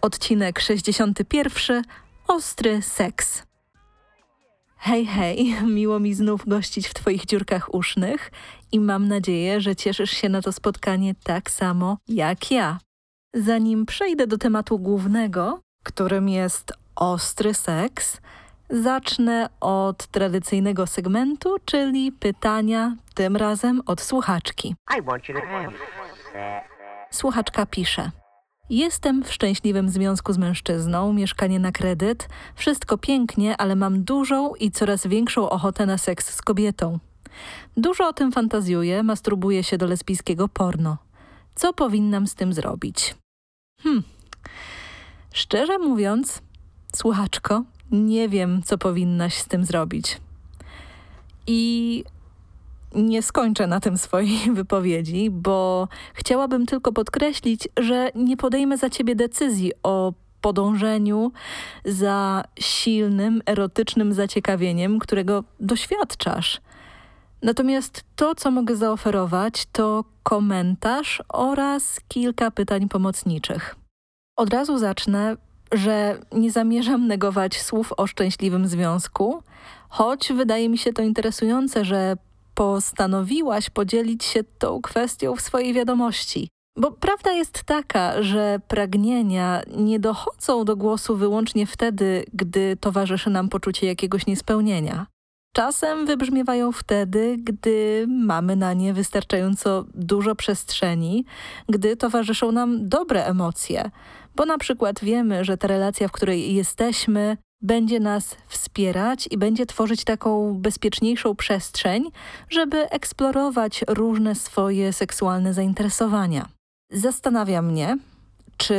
Odcinek 61. Ostry seks. Hej, hej, miło mi znów gościć w Twoich dziurkach usznych i mam nadzieję, że cieszysz się na to spotkanie tak samo jak ja. Zanim przejdę do tematu głównego, którym jest ostry seks, zacznę od tradycyjnego segmentu, czyli pytania, tym razem od słuchaczki. Słuchaczka pisze. Jestem w szczęśliwym związku z mężczyzną, mieszkanie na kredyt, wszystko pięknie, ale mam dużą i coraz większą ochotę na seks z kobietą. Dużo o tym fantazjuję, masturbuję się do lesbijskiego porno. Co powinnam z tym zrobić? Hmm. Szczerze mówiąc, słuchaczko, nie wiem, co powinnaś z tym zrobić. I nie skończę na tym swojej wypowiedzi, bo chciałabym tylko podkreślić, że nie podejmę za ciebie decyzji o podążeniu za silnym, erotycznym zaciekawieniem, którego doświadczasz. Natomiast to, co mogę zaoferować, to komentarz oraz kilka pytań pomocniczych. Od razu zacznę, że nie zamierzam negować słów o szczęśliwym związku, choć wydaje mi się to interesujące, że postanowiłaś podzielić się tą kwestią w swojej wiadomości. Bo prawda jest taka, że pragnienia nie dochodzą do głosu wyłącznie wtedy, gdy towarzyszy nam poczucie jakiegoś niespełnienia. Czasem wybrzmiewają wtedy, gdy mamy na nie wystarczająco dużo przestrzeni, gdy towarzyszą nam dobre emocje, bo na przykład wiemy, że ta relacja, w której jesteśmy, będzie nas wspierać i będzie tworzyć taką bezpieczniejszą przestrzeń, żeby eksplorować różne swoje seksualne zainteresowania. Zastanawia mnie, czy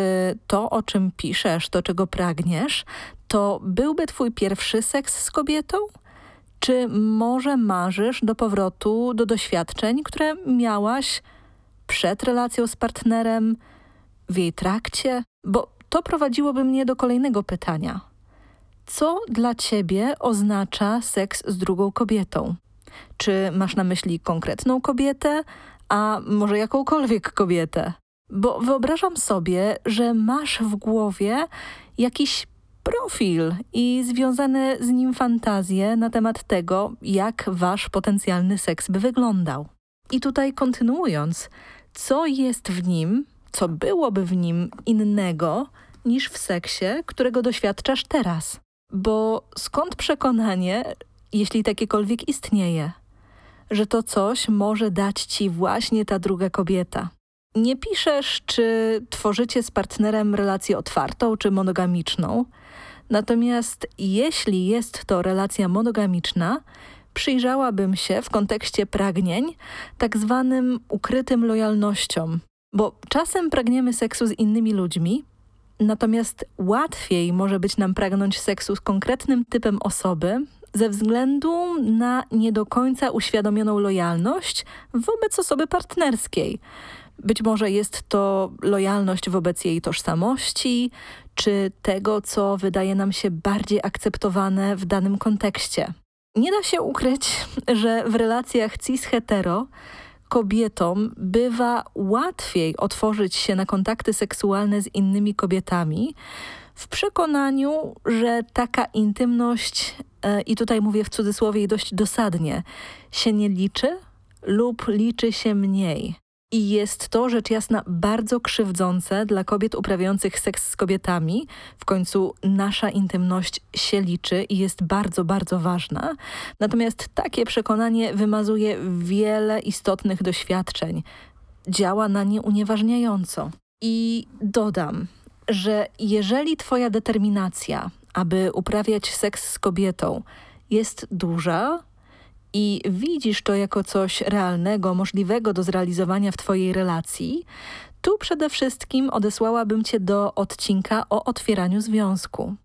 to, o czym piszesz, to czego pragniesz, to byłby twój pierwszy seks z kobietą? Czy może marzysz do powrotu do doświadczeń, które miałaś przed relacją z partnerem, w jej trakcie? Bo to prowadziłoby mnie do kolejnego pytania. Co dla ciebie oznacza seks z drugą kobietą? Czy masz na myśli konkretną kobietę, a może jakąkolwiek kobietę? Bo wyobrażam sobie, że masz w głowie jakiś profil i związane z nim fantazje na temat tego, jak wasz potencjalny seks by wyglądał. I tutaj kontynuując, co jest w nim, co byłoby w nim innego niż w seksie, którego doświadczasz teraz? Bo skąd przekonanie, jeśli takiekolwiek istnieje, że to coś może dać ci właśnie ta druga kobieta? Nie piszesz, czy tworzycie z partnerem relację otwartą czy monogamiczną. Natomiast jeśli jest to relacja monogamiczna, przyjrzałabym się w kontekście pragnień tak zwanym ukrytym lojalnościom. Bo czasem pragniemy seksu z innymi ludźmi, natomiast łatwiej może być nam pragnąć seksu z konkretnym typem osoby ze względu na nie do końca uświadomioną lojalność wobec osoby partnerskiej. Być może jest to lojalność wobec jej tożsamości, czy tego, co wydaje nam się bardziej akceptowane w danym kontekście. Nie da się ukryć, że w relacjach cis-hetero kobietom bywa łatwiej otworzyć się na kontakty seksualne z innymi kobietami w przekonaniu, że taka intymność, e, i tutaj mówię w cudzysłowie i dość dosadnie, się nie liczy lub liczy się mniej. I jest to rzecz jasna bardzo krzywdzące dla kobiet uprawiających seks z kobietami. W końcu nasza intymność się liczy i jest bardzo, bardzo ważna. Natomiast takie przekonanie wymazuje wiele istotnych doświadczeń. Działa na nie unieważniająco. I dodam, że jeżeli twoja determinacja, aby uprawiać seks z kobietą jest duża, i widzisz to jako coś realnego, możliwego do zrealizowania w Twojej relacji, tu przede wszystkim odesłałabym Cię do odcinka o otwieraniu związku.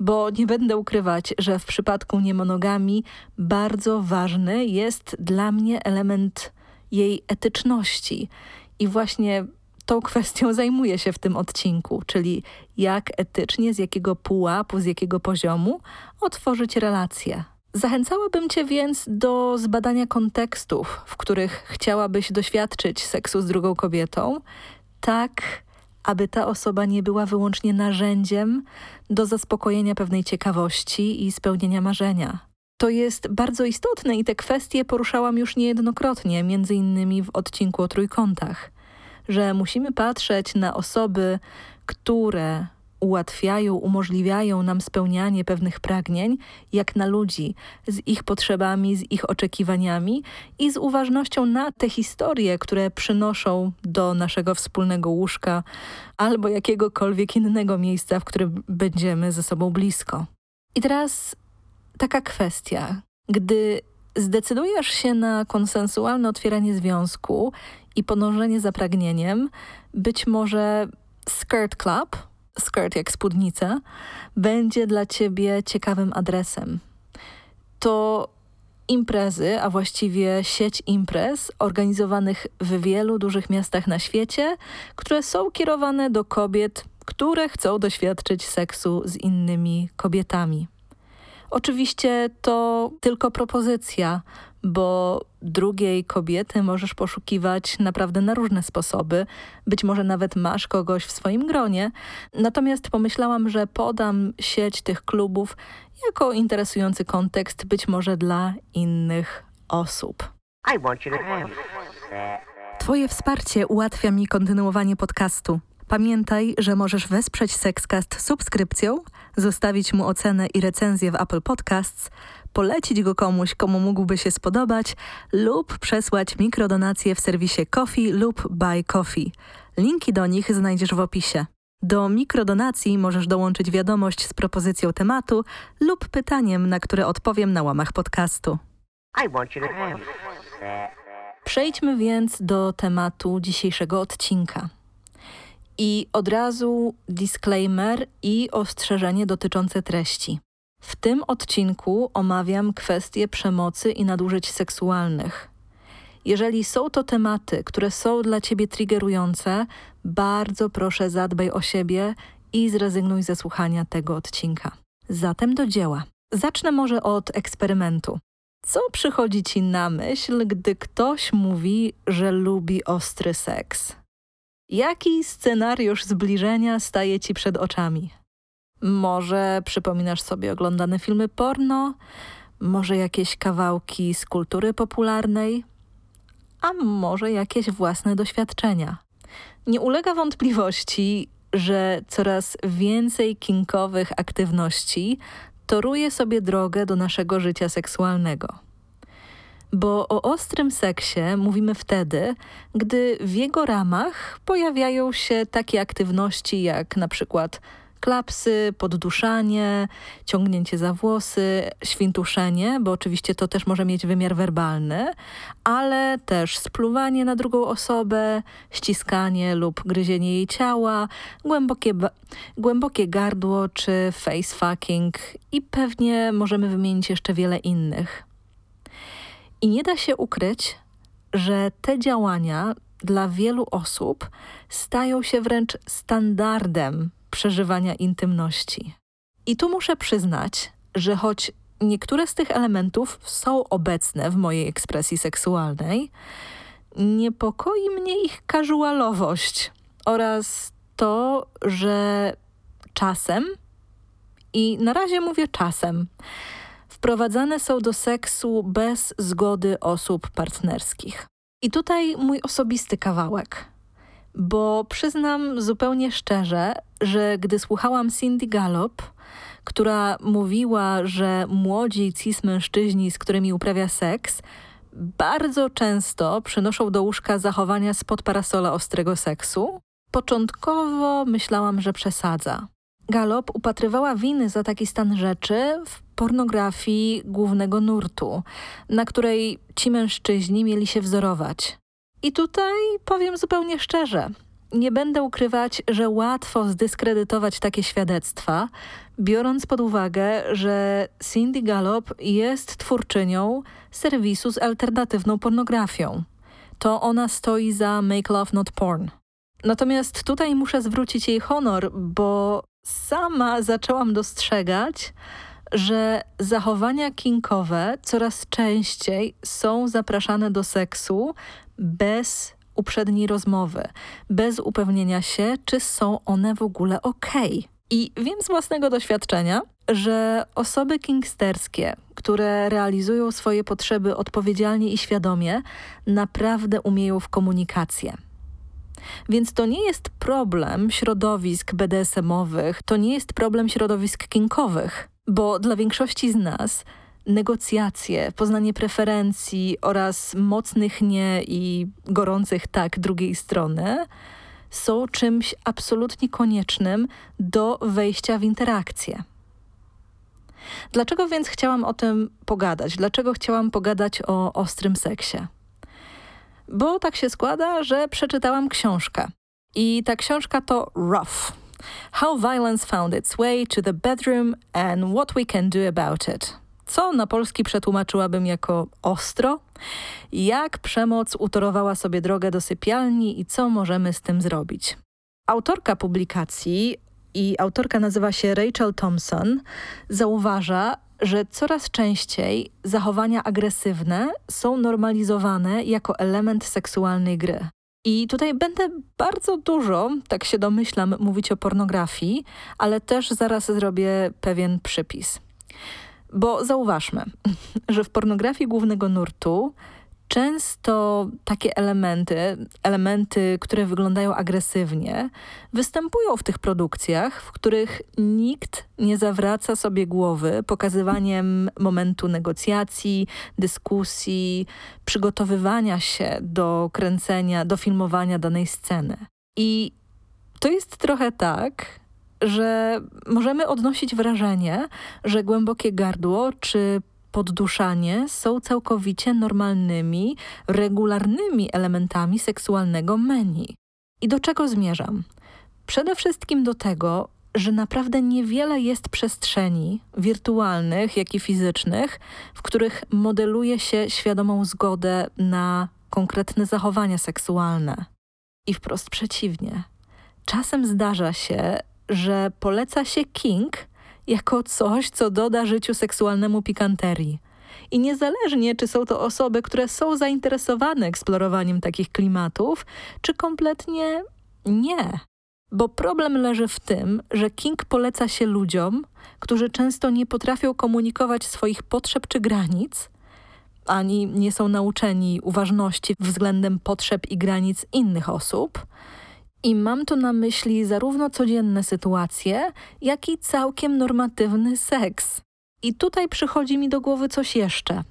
Bo nie będę ukrywać, że w przypadku niemonogami bardzo ważny jest dla mnie element jej etyczności. I właśnie tą kwestią zajmuję się w tym odcinku, czyli jak etycznie, z jakiego pułapu, z jakiego poziomu otworzyć relacje. Zachęcałabym Cię więc do zbadania kontekstów, w których chciałabyś doświadczyć seksu z drugą kobietą, tak aby ta osoba nie była wyłącznie narzędziem do zaspokojenia pewnej ciekawości i spełnienia marzenia. To jest bardzo istotne i te kwestie poruszałam już niejednokrotnie, między innymi w odcinku o trójkątach, że musimy patrzeć na osoby, które ułatwiają, umożliwiają nam spełnianie pewnych pragnień, jak na ludzi, z ich potrzebami, z ich oczekiwaniami i z uważnością na te historie, które przynoszą do naszego wspólnego łóżka albo jakiegokolwiek innego miejsca, w którym będziemy ze sobą blisko. I teraz taka kwestia. Gdy zdecydujesz się na konsensualne otwieranie związku i podążenie za pragnieniem, być może Skirt Club, skirt jak spódnica, będzie dla ciebie ciekawym adresem. To imprezy, a właściwie sieć imprez organizowanych w wielu dużych miastach na świecie, które są kierowane do kobiet, które chcą doświadczyć seksu z innymi kobietami. Oczywiście to tylko propozycja, bo drugiej kobiety możesz poszukiwać naprawdę na różne sposoby. Być może nawet masz kogoś w swoim gronie. Natomiast pomyślałam, że podam sieć tych klubów jako interesujący kontekst być może dla innych osób. I want you to have that. Twoje wsparcie ułatwia mi kontynuowanie podcastu. Pamiętaj, że możesz wesprzeć Sexcast subskrypcją, zostawić mu ocenę i recenzję w Apple Podcasts, polecić go komuś, komu mógłby się spodobać lub przesłać mikrodonacje w serwisie Coffee lub Buy Coffee. Linki do nich znajdziesz w opisie. Do mikrodonacji możesz dołączyć wiadomość z propozycją tematu lub pytaniem, na które odpowiem na łamach podcastu. Przejdźmy więc do tematu dzisiejszego odcinka. I od razu disclaimer i ostrzeżenie dotyczące treści. W tym odcinku omawiam kwestie przemocy i nadużyć seksualnych. Jeżeli są to tematy, które są dla ciebie triggerujące, bardzo proszę zadbaj o siebie i zrezygnuj ze słuchania tego odcinka. Zatem do dzieła. Zacznę może od eksperymentu. Co przychodzi ci na myśl, gdy ktoś mówi, że lubi ostry seks? Jaki scenariusz zbliżenia staje ci przed oczami? Może przypominasz sobie oglądane filmy porno, może jakieś kawałki z kultury popularnej, a może jakieś własne doświadczenia. Nie ulega wątpliwości, że coraz więcej kinkowych aktywności toruje sobie drogę do naszego życia seksualnego. Bo o ostrym seksie mówimy wtedy, gdy w jego ramach pojawiają się takie aktywności jak na przykład klapsy, podduszanie, ciągnięcie za włosy, świntuszenie, bo oczywiście to też może mieć wymiar werbalny, ale też spluwanie na drugą osobę, ściskanie lub gryzienie jej ciała, głębokie, głębokie gardło czy face fucking i pewnie możemy wymienić jeszcze wiele innych. I nie da się ukryć, że te działania dla wielu osób stają się wręcz standardem przeżywania intymności. I tu muszę przyznać, że choć niektóre z tych elementów są obecne w mojej ekspresji seksualnej, niepokoi mnie ich casualowość oraz to, że czasem, i na razie mówię czasem, wprowadzane są do seksu bez zgody osób partnerskich. I tutaj mój osobisty kawałek. Bo przyznam zupełnie szczerze, że gdy słuchałam Cindy Gallop, która mówiła, że młodzi cis mężczyźni, z którymi uprawia seks, bardzo często przynoszą do łóżka zachowania spod parasola ostrego seksu, początkowo myślałam, że przesadza. Galop upatrywała winy za taki stan rzeczy w pornografii głównego nurtu, na której ci mężczyźni mieli się wzorować. I tutaj powiem zupełnie szczerze, nie będę ukrywać, że łatwo zdyskredytować takie świadectwa, biorąc pod uwagę, że Cindy Gallop jest twórczynią serwisu z alternatywną pornografią. To ona stoi za Make Love Not Porn. Natomiast tutaj muszę zwrócić jej honor, bo sama zaczęłam dostrzegać, że zachowania kinkowe coraz częściej są zapraszane do seksu bez uprzedniej rozmowy, bez upewnienia się, czy są one w ogóle ok. I wiem z własnego doświadczenia, że osoby kingsterskie, które realizują swoje potrzeby odpowiedzialnie i świadomie, naprawdę umieją w komunikację. Więc to nie jest problem środowisk BDSM-owych, to nie jest problem środowisk kinkowych, bo dla większości z nas negocjacje, poznanie preferencji oraz mocnych nie i gorących tak drugiej strony są czymś absolutnie koniecznym do wejścia w interakcję. Dlaczego więc chciałam o tym pogadać? Dlaczego chciałam pogadać o ostrym seksie? Bo tak się składa, że przeczytałam książkę. I ta książka to Rough. How Violence Found Its Way to the Bedroom and What We Can Do About It. Co na polski przetłumaczyłabym jako ostro? Jak przemoc utorowała sobie drogę do sypialni i co możemy z tym zrobić? Autorka publikacji i autorka nazywa się Rachel Thompson, zauważa, że coraz częściej zachowania agresywne są normalizowane jako element seksualnej gry. I tutaj będę bardzo dużo, tak się domyślam, mówić o pornografii, ale też zaraz zrobię pewien przypis. Bo zauważmy, że w pornografii głównego nurtu często takie elementy, elementy, które wyglądają agresywnie, występują w tych produkcjach, w których nikt nie zawraca sobie głowy pokazywaniem momentu negocjacji, dyskusji, przygotowywania się do kręcenia, do filmowania danej sceny. I to jest trochę tak, że możemy odnosić wrażenie, że głębokie gardło czy podduszanie są całkowicie normalnymi, regularnymi elementami seksualnego menu. I do czego zmierzam? Przede wszystkim do tego, że naprawdę niewiele jest przestrzeni wirtualnych, jak i fizycznych, w których modeluje się świadomą zgodę na konkretne zachowania seksualne. I wprost przeciwnie. Czasem zdarza się, że poleca się king jako coś, co doda życiu seksualnemu pikanterii. I niezależnie, czy są to osoby, które są zainteresowane eksplorowaniem takich klimatów, czy kompletnie nie. Bo problem leży w tym, że King poleca się ludziom, którzy często nie potrafią komunikować swoich potrzeb czy granic, ani nie są nauczeni uważności względem potrzeb i granic innych osób, i mam tu na myśli zarówno codzienne sytuacje, jak i całkiem normatywny seks. I tutaj przychodzi mi do głowy coś jeszcze.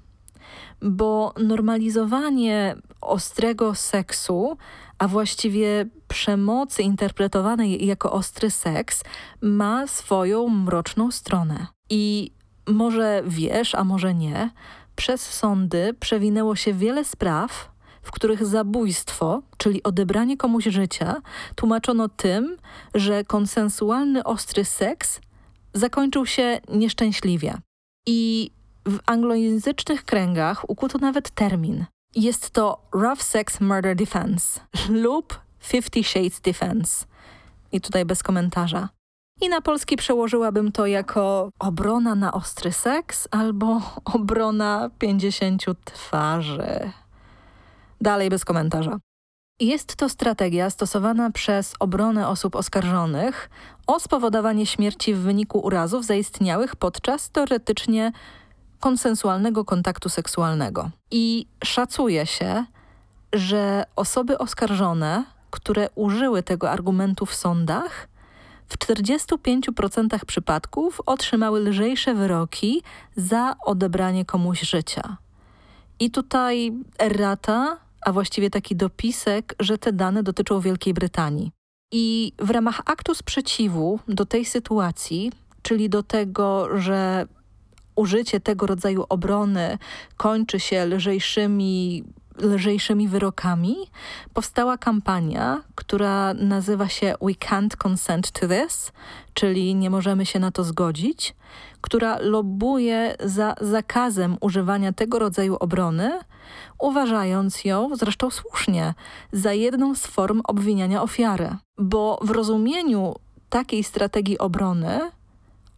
Bo normalizowanie ostrego seksu, a właściwie przemocy interpretowanej jako ostry seks, ma swoją mroczną stronę. I może wiesz, a może nie, przez sądy przewinęło się wiele spraw, w których zabójstwo, czyli odebranie komuś życia, tłumaczono tym, że konsensualny ostry seks zakończył się nieszczęśliwie. I w anglojęzycznych kręgach ukuto nawet termin. Jest to Rough Sex Murder Defense lub Fifty Shades Defense. I tutaj bez komentarza. I na polski przełożyłabym to jako obrona na ostry seks albo obrona 50 twarzy. Dalej bez komentarza. Jest to strategia stosowana przez obronę osób oskarżonych o spowodowanie śmierci w wyniku urazów zaistniałych podczas teoretycznie konsensualnego kontaktu seksualnego. I szacuje się, że osoby oskarżone, które użyły tego argumentu w sądach, w 45% przypadków otrzymały lżejsze wyroki za odebranie komuś życia. I tutaj errata a właściwie taki dopisek, że te dane dotyczą Wielkiej Brytanii. I w ramach aktu sprzeciwu do tej sytuacji, czyli do tego, że użycie tego rodzaju obrony kończy się lżejszymi lżejszymi wyrokami, powstała kampania, która nazywa się We Can't Consent to This, czyli nie możemy się na to zgodzić, która lobbuje za zakazem używania tego rodzaju obrony, uważając ją, zresztą słusznie, za jedną z form obwiniania ofiary. Bo w rozumieniu takiej strategii obrony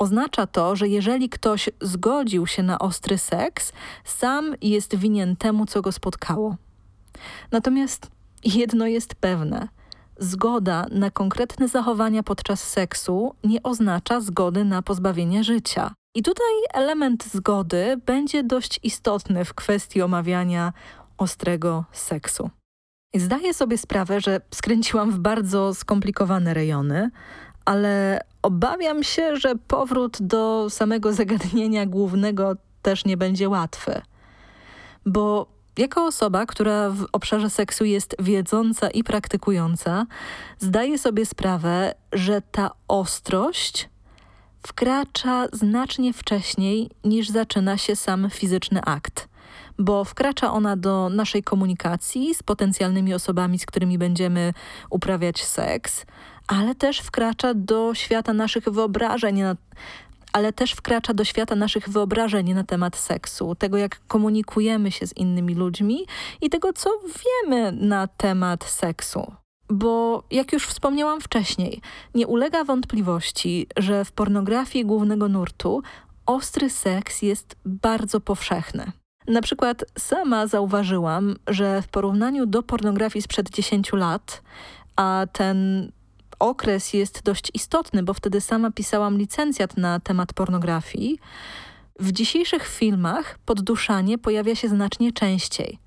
Oznacza to, że jeżeli ktoś zgodził się na ostry seks, sam jest winien temu, co go spotkało. Natomiast jedno jest pewne. Zgoda na konkretne zachowania podczas seksu nie oznacza zgody na pozbawienie życia. I tutaj element zgody będzie dość istotny w kwestii omawiania ostrego seksu. Zdaję sobie sprawę, że skręciłam w bardzo skomplikowane rejony, ale obawiam się, że powrót do samego zagadnienia głównego też nie będzie łatwy. Bo jako osoba, która w obszarze seksu jest wiedząca i praktykująca, zdaję sobie sprawę, że ta ostrość wkracza znacznie wcześniej niż zaczyna się sam fizyczny akt, bo wkracza ona do naszej komunikacji z potencjalnymi osobami, z którymi będziemy uprawiać seks, ale też wkracza do świata naszych wyobrażeń, ale też wkracza do świata naszych wyobrażeń na temat seksu, tego jak komunikujemy się z innymi ludźmi i tego, co wiemy na temat seksu. Bo jak już wspomniałam wcześniej, nie ulega wątpliwości, że w pornografii głównego nurtu ostry seks jest bardzo powszechny. Na przykład sama zauważyłam, że w porównaniu do pornografii sprzed 10 lat, a ten okres jest dość istotny, bo wtedy sama pisałam licencjat na temat pornografii. W dzisiejszych filmach podduszanie pojawia się znacznie częściej.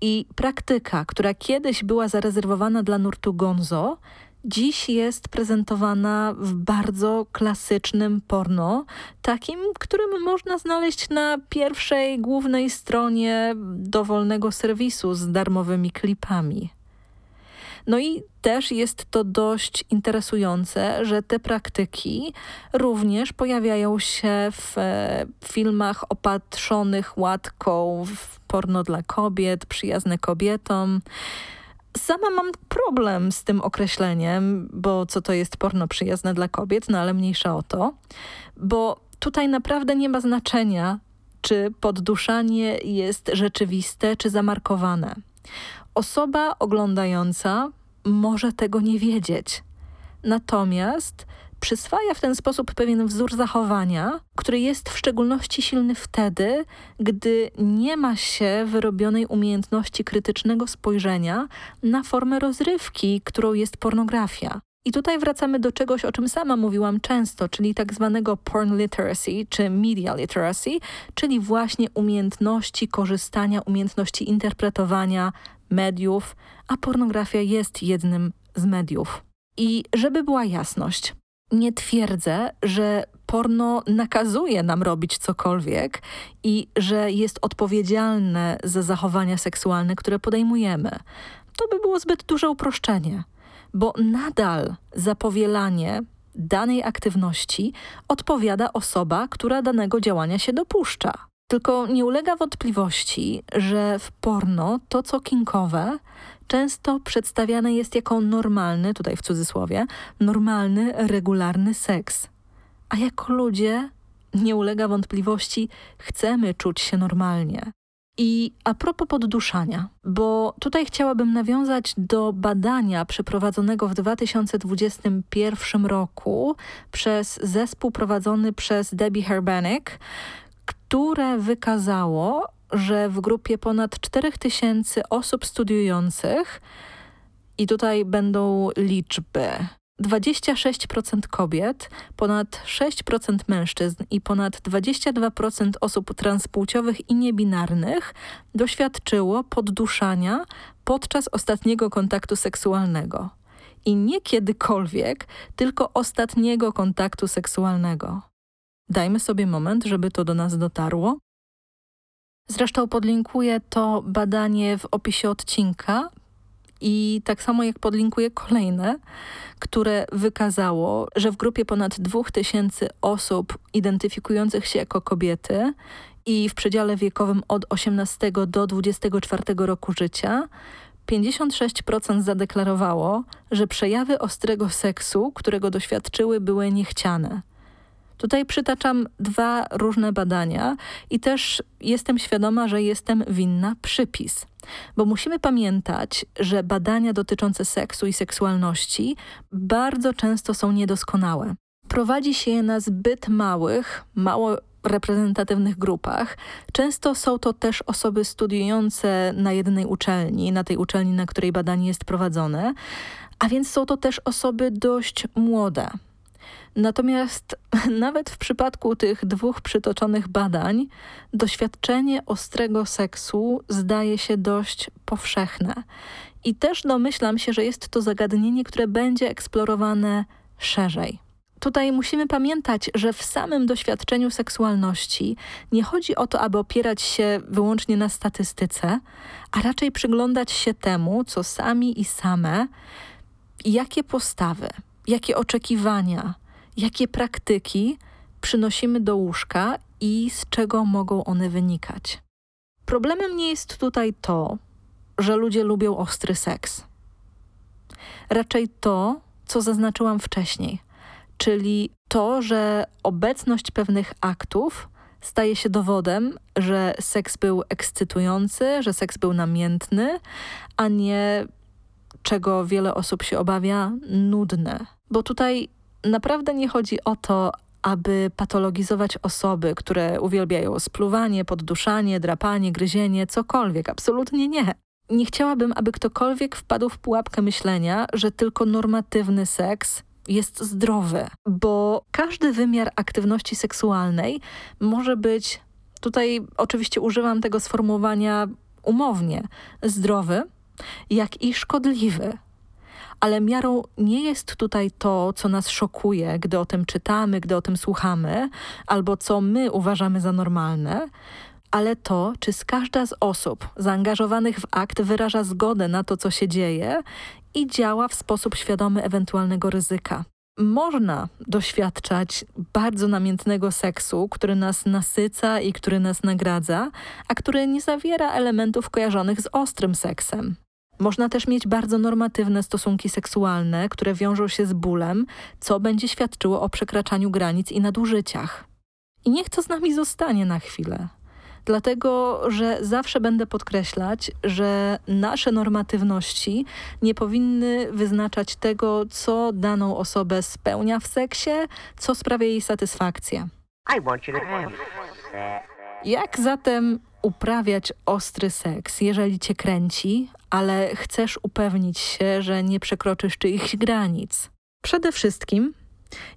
I praktyka, która kiedyś była zarezerwowana dla nurtu gonzo, dziś jest prezentowana w bardzo klasycznym porno, takim, którym można znaleźć na pierwszej głównej stronie dowolnego serwisu z darmowymi klipami. No i też jest to dość interesujące, że te praktyki również pojawiają się w e, filmach opatrzonych łatką w porno dla kobiet, przyjazne kobietom. Sama mam problem z tym określeniem, bo co to jest porno przyjazne dla kobiet, no ale mniejsza o to, bo tutaj naprawdę nie ma znaczenia, czy podduszanie jest rzeczywiste, czy zamarkowane. Osoba oglądająca może tego nie wiedzieć. Natomiast przyswaja w ten sposób pewien wzór zachowania, który jest w szczególności silny wtedy, gdy nie ma się wyrobionej umiejętności krytycznego spojrzenia na formę rozrywki, którą jest pornografia. I tutaj wracamy do czegoś, o czym sama mówiłam często, czyli tak zwanego porn literacy, czy media literacy, czyli właśnie umiejętności korzystania, umiejętności interpretowania mediów, a pornografia jest jednym z mediów. I żeby była jasność, nie twierdzę, że porno nakazuje nam robić cokolwiek i że jest odpowiedzialne za zachowania seksualne, które podejmujemy. To by było zbyt duże uproszczenie, bo nadal za powielanie danej aktywności odpowiada osoba, która danego działania się dopuszcza. Tylko nie ulega wątpliwości, że w porno to, co kinkowe, często przedstawiane jest jako normalny, tutaj w cudzysłowie, normalny, regularny seks. A jako ludzie, nie ulega wątpliwości, chcemy czuć się normalnie. I a propos podduszania, bo tutaj chciałabym nawiązać do badania przeprowadzonego w 2021 roku przez zespół prowadzony przez Debbie Herbenek, które wykazało, że w grupie ponad 4000 osób studiujących, i tutaj będą liczby, 26% kobiet, ponad 6% mężczyzn i ponad 22% osób transpłciowych i niebinarnych doświadczyło podduszania podczas ostatniego kontaktu seksualnego. I nie kiedykolwiek, tylko ostatniego kontaktu seksualnego. Dajmy sobie moment, żeby to do nas dotarło. Zresztą podlinkuję to badanie w opisie odcinka i tak samo jak podlinkuję kolejne, które wykazało, że w grupie ponad 2000 osób identyfikujących się jako kobiety i w przedziale wiekowym od 18 do 24 roku życia 56% zadeklarowało, że przejawy ostrego seksu, którego doświadczyły, były niechciane. Tutaj przytaczam dwa różne badania i też jestem świadoma, że jestem winna przypis. Bo musimy pamiętać, że badania dotyczące seksu i seksualności bardzo często są niedoskonałe. Prowadzi się je na zbyt małych, mało reprezentatywnych grupach. Często są to też osoby studiujące na jednej uczelni, na tej uczelni, na której badanie jest prowadzone, a więc są to też osoby dość młode. Natomiast nawet w przypadku tych dwóch przytoczonych badań, doświadczenie ostrego seksu zdaje się dość powszechne. I też domyślam się, że jest to zagadnienie, które będzie eksplorowane szerzej. Tutaj musimy pamiętać, że w samym doświadczeniu seksualności nie chodzi o to, aby opierać się wyłącznie na statystyce, a raczej przyglądać się temu, co sami i same, jakie postawy, jakie oczekiwania, jakie praktyki przynosimy do łóżka i z czego mogą one wynikać. Problemem nie jest tutaj to, że ludzie lubią ostry seks. Raczej to, co zaznaczyłam wcześniej, czyli to, że obecność pewnych aktów staje się dowodem, że seks był ekscytujący, że seks był namiętny, a nie czego wiele osób się obawia, nudne. Bo tutaj naprawdę nie chodzi o to, aby patologizować osoby, które uwielbiają spluwanie, podduszanie, drapanie, gryzienie, cokolwiek. Absolutnie nie. Nie chciałabym, aby ktokolwiek wpadł w pułapkę myślenia, że tylko normatywny seks jest zdrowy, bo każdy wymiar aktywności seksualnej może być, tutaj oczywiście używam tego sformułowania umownie, zdrowy, jak i szkodliwy ale miarą nie jest tutaj to, co nas szokuje, gdy o tym czytamy, gdy o tym słuchamy, albo co my uważamy za normalne, ale to, czy z każda z osób zaangażowanych w akt wyraża zgodę na to, co się dzieje i działa w sposób świadomy ewentualnego ryzyka. Można doświadczać bardzo namiętnego seksu, który nas nasyca i który nas nagradza, a który nie zawiera elementów kojarzonych z ostrym seksem. Można też mieć bardzo normatywne stosunki seksualne, które wiążą się z bólem, co będzie świadczyło o przekraczaniu granic i nadużyciach. I niech to z nami zostanie na chwilę. Dlatego, że zawsze będę podkreślać, że nasze normatywności nie powinny wyznaczać tego, co daną osobę spełnia w seksie, co sprawia jej satysfakcję. Jak zatem uprawiać ostry seks, jeżeli cię kręci, ale chcesz upewnić się, że nie przekroczysz czyichś granic? Przede wszystkim,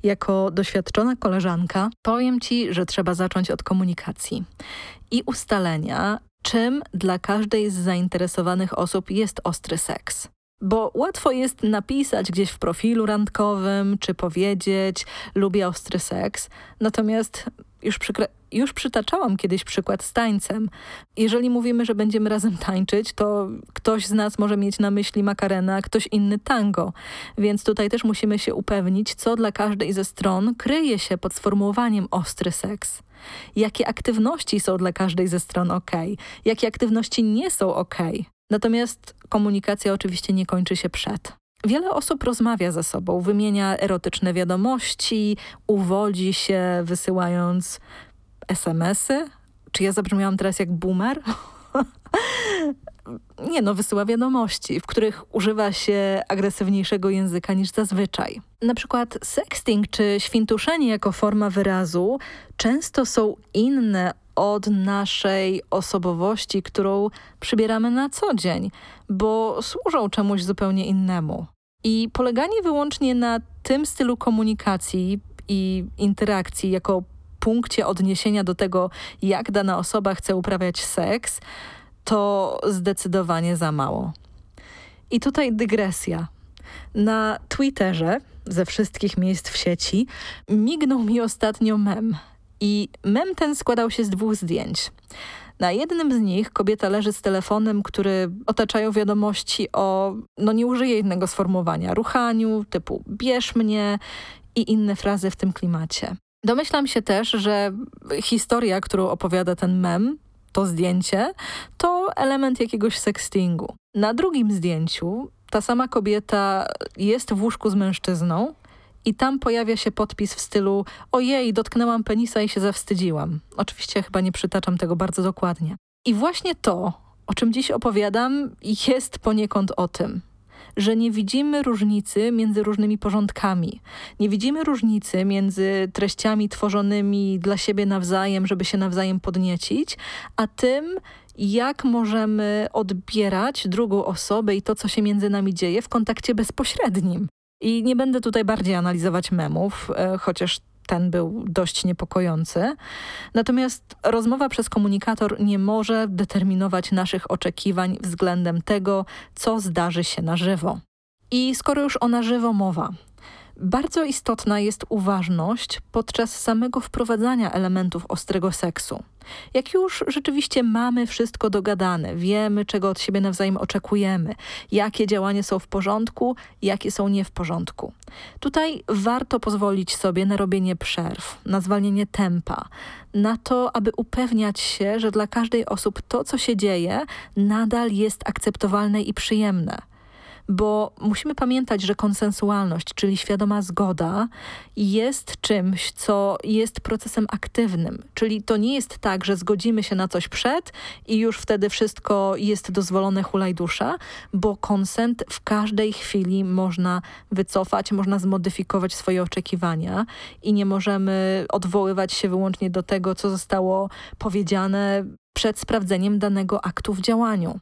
jako doświadczona koleżanka, powiem ci, że trzeba zacząć od komunikacji i ustalenia, czym dla każdej z zainteresowanych osób jest ostry seks. Bo łatwo jest napisać gdzieś w profilu randkowym, czy powiedzieć, lubię ostry seks, natomiast już, już przytaczałam kiedyś przykład z tańcem. Jeżeli mówimy, że będziemy razem tańczyć, to ktoś z nas może mieć na myśli makarena, ktoś inny tango. Więc tutaj też musimy się upewnić, co dla każdej ze stron kryje się pod sformułowaniem ostry seks. Jakie aktywności są dla każdej ze stron ok, jakie aktywności nie są ok. Natomiast komunikacja oczywiście nie kończy się przed. Wiele osób rozmawia ze sobą, wymienia erotyczne wiadomości, uwodzi się wysyłając SMS-y. Czy ja zabrzmiałam teraz jak boomer? Nie no, wysyła wiadomości, w których używa się agresywniejszego języka niż zazwyczaj. Na przykład sexting czy świntuszenie jako forma wyrazu często są inne od naszej osobowości, którą przybieramy na co dzień, bo służą czemuś zupełnie innemu. I poleganie wyłącznie na tym stylu komunikacji i interakcji jako punkcie odniesienia do tego, jak dana osoba chce uprawiać seks, to zdecydowanie za mało. I tutaj dygresja. Na Twitterze, ze wszystkich miejsc w sieci, mignął mi ostatnio mem. I mem ten składał się z dwóch zdjęć. Na jednym z nich kobieta leży z telefonem, który otaczają wiadomości o, no nie użyję innego sformułowania, ruchaniu typu bierz mnie i inne frazy w tym klimacie. Domyślam się też, że historia, którą opowiada ten mem, to zdjęcie, to element jakiegoś sextingu. Na drugim zdjęciu ta sama kobieta jest w łóżku z mężczyzną i tam pojawia się podpis w stylu ojej, dotknęłam penisa i się zawstydziłam. Oczywiście chyba nie przytaczam tego bardzo dokładnie. I właśnie to, o czym dziś opowiadam, jest poniekąd o tym że nie widzimy różnicy między różnymi porządkami. Nie widzimy różnicy między treściami tworzonymi dla siebie nawzajem, żeby się nawzajem podniecić, a tym, jak możemy odbierać drugą osobę i to, co się między nami dzieje w kontakcie bezpośrednim. I nie będę tutaj bardziej analizować memów, e, chociaż ten był dość niepokojący. Natomiast rozmowa przez komunikator nie może determinować naszych oczekiwań względem tego, co zdarzy się na żywo. I skoro już o na żywo mowa, bardzo istotna jest uważność podczas samego wprowadzania elementów ostrego seksu. Jak już rzeczywiście mamy wszystko dogadane, wiemy czego od siebie nawzajem oczekujemy, jakie działania są w porządku, jakie są nie w porządku. Tutaj warto pozwolić sobie na robienie przerw, na zwalnienie tempa, na to, aby upewniać się, że dla każdej osób to, co się dzieje, nadal jest akceptowalne i przyjemne bo musimy pamiętać, że konsensualność, czyli świadoma zgoda, jest czymś, co jest procesem aktywnym. Czyli to nie jest tak, że zgodzimy się na coś przed i już wtedy wszystko jest dozwolone hulaj dusza, bo konsent w każdej chwili można wycofać, można zmodyfikować swoje oczekiwania i nie możemy odwoływać się wyłącznie do tego, co zostało powiedziane przed sprawdzeniem danego aktu w działaniu.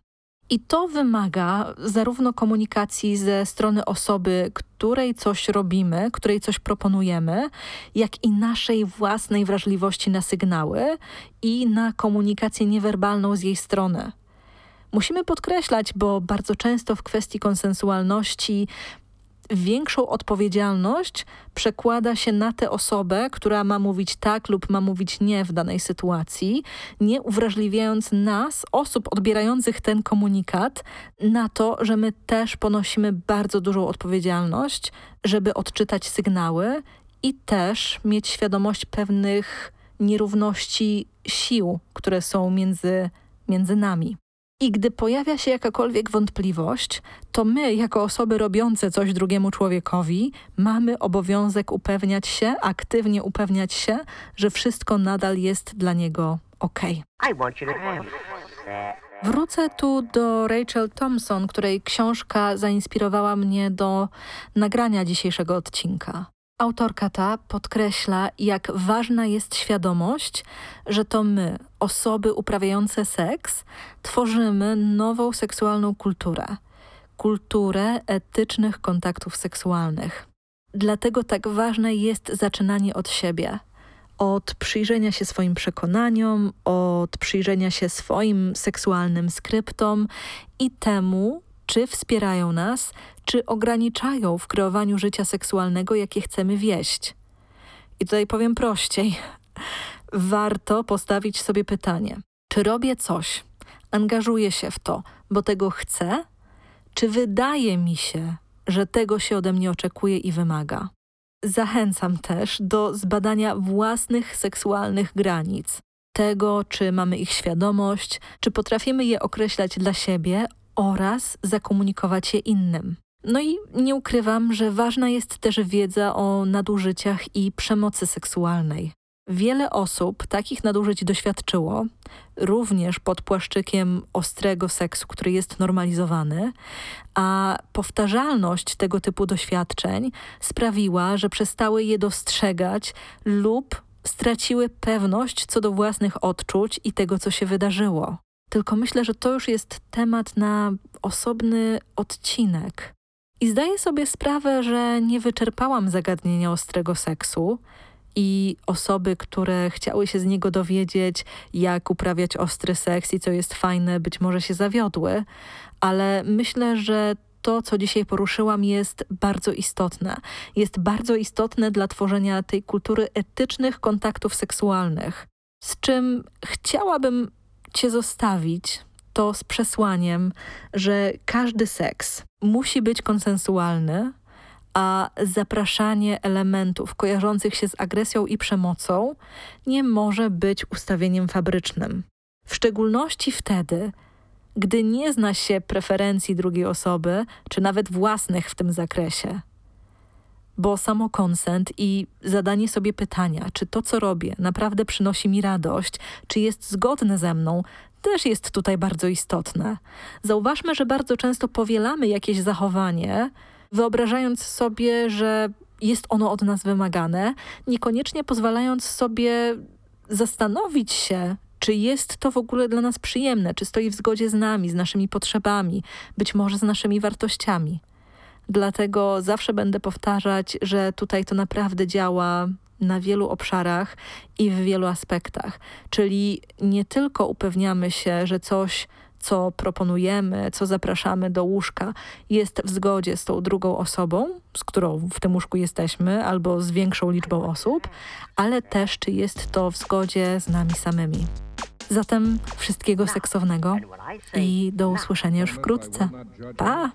I to wymaga zarówno komunikacji ze strony osoby, której coś robimy, której coś proponujemy, jak i naszej własnej wrażliwości na sygnały i na komunikację niewerbalną z jej strony. Musimy podkreślać, bo bardzo często w kwestii konsensualności większą odpowiedzialność przekłada się na tę osobę, która ma mówić tak lub ma mówić nie w danej sytuacji, nie uwrażliwiając nas, osób odbierających ten komunikat, na to, że my też ponosimy bardzo dużą odpowiedzialność, żeby odczytać sygnały i też mieć świadomość pewnych nierówności sił, które są między, między nami. I gdy pojawia się jakakolwiek wątpliwość, to my, jako osoby robiące coś drugiemu człowiekowi, mamy obowiązek upewniać się, aktywnie upewniać się, że wszystko nadal jest dla niego ok. Wrócę tu do Rachel Thompson, której książka zainspirowała mnie do nagrania dzisiejszego odcinka. Autorka ta podkreśla, jak ważna jest świadomość, że to my, osoby uprawiające seks, tworzymy nową seksualną kulturę. Kulturę etycznych kontaktów seksualnych. Dlatego tak ważne jest zaczynanie od siebie. Od przyjrzenia się swoim przekonaniom, od przyjrzenia się swoim seksualnym skryptom i temu, czy wspierają nas, czy ograniczają w kreowaniu życia seksualnego, jakie chcemy wieść. I tutaj powiem prościej. Warto postawić sobie pytanie, czy robię coś, angażuję się w to, bo tego chcę, czy wydaje mi się, że tego się ode mnie oczekuje i wymaga. Zachęcam też do zbadania własnych seksualnych granic, tego, czy mamy ich świadomość, czy potrafimy je określać dla siebie oraz zakomunikować je innym. No i nie ukrywam, że ważna jest też wiedza o nadużyciach i przemocy seksualnej. Wiele osób takich nadużyć doświadczyło, również pod płaszczykiem ostrego seksu, który jest normalizowany, a powtarzalność tego typu doświadczeń sprawiła, że przestały je dostrzegać lub straciły pewność co do własnych odczuć i tego, co się wydarzyło. Tylko myślę, że to już jest temat na osobny odcinek. I zdaję sobie sprawę, że nie wyczerpałam zagadnienia ostrego seksu i osoby, które chciały się z niego dowiedzieć, jak uprawiać ostry seks i co jest fajne, być może się zawiodły, ale myślę, że to, co dzisiaj poruszyłam, jest bardzo istotne. Jest bardzo istotne dla tworzenia tej kultury etycznych kontaktów seksualnych, z czym chciałabym Cię zostawić, to z przesłaniem, że każdy seks musi być konsensualny, a zapraszanie elementów kojarzących się z agresją i przemocą nie może być ustawieniem fabrycznym. W szczególności wtedy, gdy nie zna się preferencji drugiej osoby, czy nawet własnych w tym zakresie. Bo samokonsent i zadanie sobie pytania, czy to, co robię, naprawdę przynosi mi radość, czy jest zgodne ze mną, też jest tutaj bardzo istotne. Zauważmy, że bardzo często powielamy jakieś zachowanie, wyobrażając sobie, że jest ono od nas wymagane, niekoniecznie pozwalając sobie zastanowić się, czy jest to w ogóle dla nas przyjemne, czy stoi w zgodzie z nami, z naszymi potrzebami, być może z naszymi wartościami. Dlatego zawsze będę powtarzać, że tutaj to naprawdę działa na wielu obszarach i w wielu aspektach. Czyli nie tylko upewniamy się, że coś, co proponujemy, co zapraszamy do łóżka, jest w zgodzie z tą drugą osobą, z którą w tym łóżku jesteśmy, albo z większą liczbą osób, ale też czy jest to w zgodzie z nami samymi. Zatem wszystkiego seksownego I do usłyszenia już wkrótce. Pa!